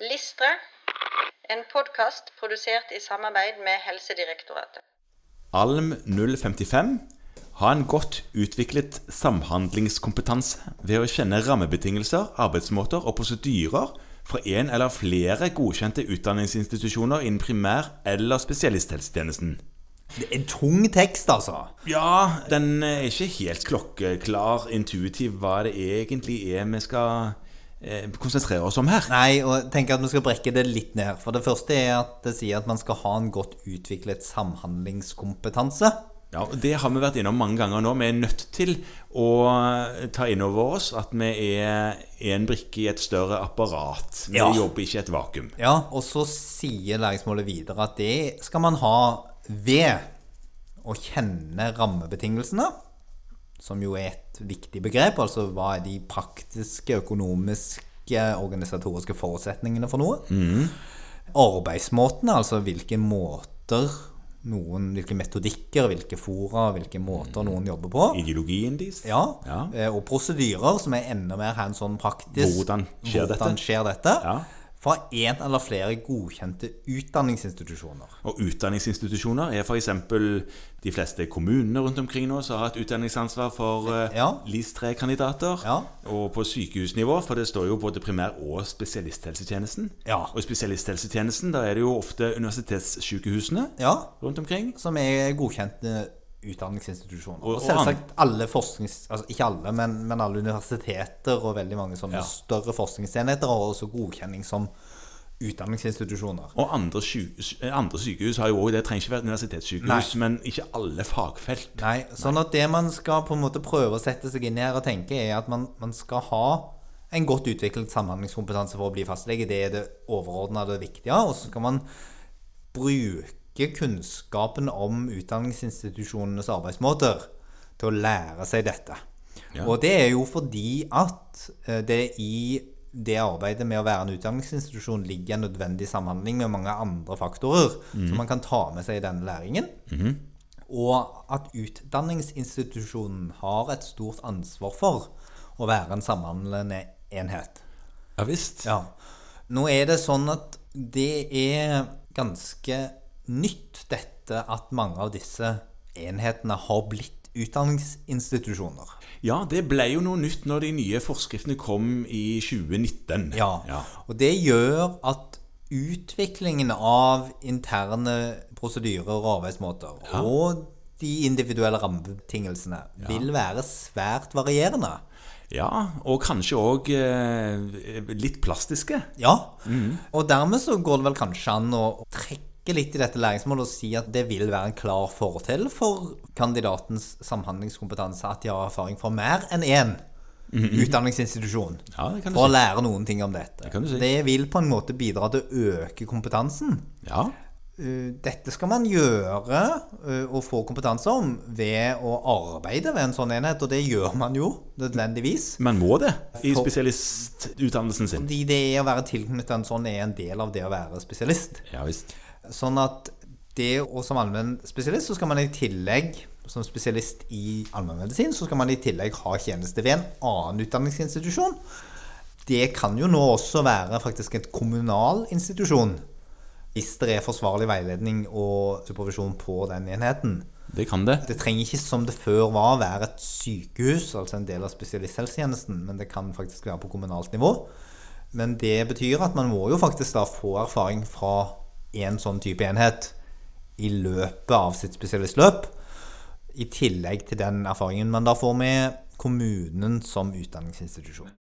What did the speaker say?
Listre, en podkast produsert i samarbeid med Helsedirektoratet. ALM 055 har en godt utviklet samhandlingskompetanse ved å kjenne rammebetingelser, arbeidsmåter og prosedyrer fra en eller flere godkjente utdanningsinstitusjoner innen primær- eller spesialisthelsetjenesten. Det er en tung tekst, altså. Ja, den er ikke helt klokkeklar, intuitiv, hva det egentlig er vi skal konsentrere oss om her. Nei, og tenk tenker at vi skal brekke det litt ned. For det første er at det sier at man skal ha en godt utviklet samhandlingskompetanse. Ja, og Det har vi vært innom mange ganger nå. Vi er nødt til å ta inn over oss at vi er en brikke i et større apparat. Vi Ja. jobber ikke i et vakuum. Ja, og så sier læringsmålet videre at det skal man ha ved å kjenne rammebetingelsene, som jo er et viktig begrep. Altså hva er de praktiske, økonomiske, organisatoriske forutsetningene for noe? Arbeidsmåtene, altså hvilke måter noen, hvilke metodikker, hvilke fora, hvilke måter noen jobber på. Ideologien deres. Ja, Ja. eh, og prosedyrer som er enda mer hands on praktisk. Hvordan skjer dette? Hvordan skjer dette? Ja. Fra én eller flere godkjente utdanningsinstitusjoner. Og utdanningsinstitusjoner er f.eks. de fleste kommunene rundt omkring nå som har hatt utdanningsansvar for uh, Ja. LIS3-kandidater. Ja. Og på sykehusnivå, for det står jo både primær- og spesialisthelsetjenesten. Ja. Og i spesialisthelsetjenesten da er det jo ofte universitetssykehusene Ja, rundt omkring. som er godkjente utdanningsinstitusjoner. Og- Og, selvsagt alle forsknings... Altså ikke alle, men, men alle universiteter og veldig mange sånne Ja. større forskningsenheter har også godkjenning som utdanningsinstitusjoner. Og andre, sykehus, eh, andre sykehus har jo òg Det trenger ikke være universitetssykehus, Nei. men ikke alle fagfelt. Nei, sånn at det man skal på en måte prøve å sette seg inn i her og tenke, er at man, man skal ha en godt utviklet samhandlingskompetanse for å bli fastlege. Det er det overordna det viktige. Og så skal man bruke kunnskapen om utdanningsinstitusjonenes arbeidsmåter til å lære seg dette. Ja. Og det er jo fordi at eh, det i det arbeidet med å være en utdanningsinstitusjon ligger en nødvendig samhandling med mange andre faktorer som man kan ta med seg i denne læringen. Og at utdanningsinstitusjonen har et stort ansvar for å være en samhandlende enhet. Ja visst. Ja. Nå er det sånn at det er ganske nytt dette at mange av disse enhetene har blitt utdanningsinstitusjoner. Ja, det ble jo noe nytt når de nye forskriftene kom i 2019. Ja. ja. Og det gjør at utviklingen av interne prosedyrer og arbeidsmåter og de individuelle rammebetingelsene vil være svært varierende. Ja, og kanskje òg eh, litt plastiske. Ja, og dermed så går det vel kanskje an å trekke litt i dette læringsmålet og si at det vil være en klar fortell for kandidatens samhandlingskompetanse at de har erfaring fra mer enn én utdanningsinstitusjon Ja, det for å si. lære noen ting om dette. du si. Det vil på en måte bidra til å øke kompetansen. Ja. Uh, Dette skal man gjøre uh, og få kompetanse om ved å arbeide ved en sånn enhet, og det gjør man jo nødvendigvis. Man må det i For- spesialistutdannelsen sin. Fordi det å være tilknyttet en sånn er en del av det å være spesialist. Ja visst. Sånn at det og som allmennspesialist, så skal man i tillegg som spesialist i allmennmedisin, så skal man i tillegg ha tjeneste ved en annen utdanningsinstitusjon. Det kan jo nå også være faktisk et kommunal institusjon. Hvis det er forsvarlig veiledning og supervisjon på den enheten. Det kan det. Det trenger ikke som det før var være et sykehus, altså en del av spesialisthelsetjenesten, men det kan faktisk være på kommunalt nivå. Men det betyr at man må jo faktisk da få erfaring fra en sånn type enhet i løpet av sitt spesialistløp, i tillegg til den erfaringen man da får med kommunen som utdanningsinstitusjon.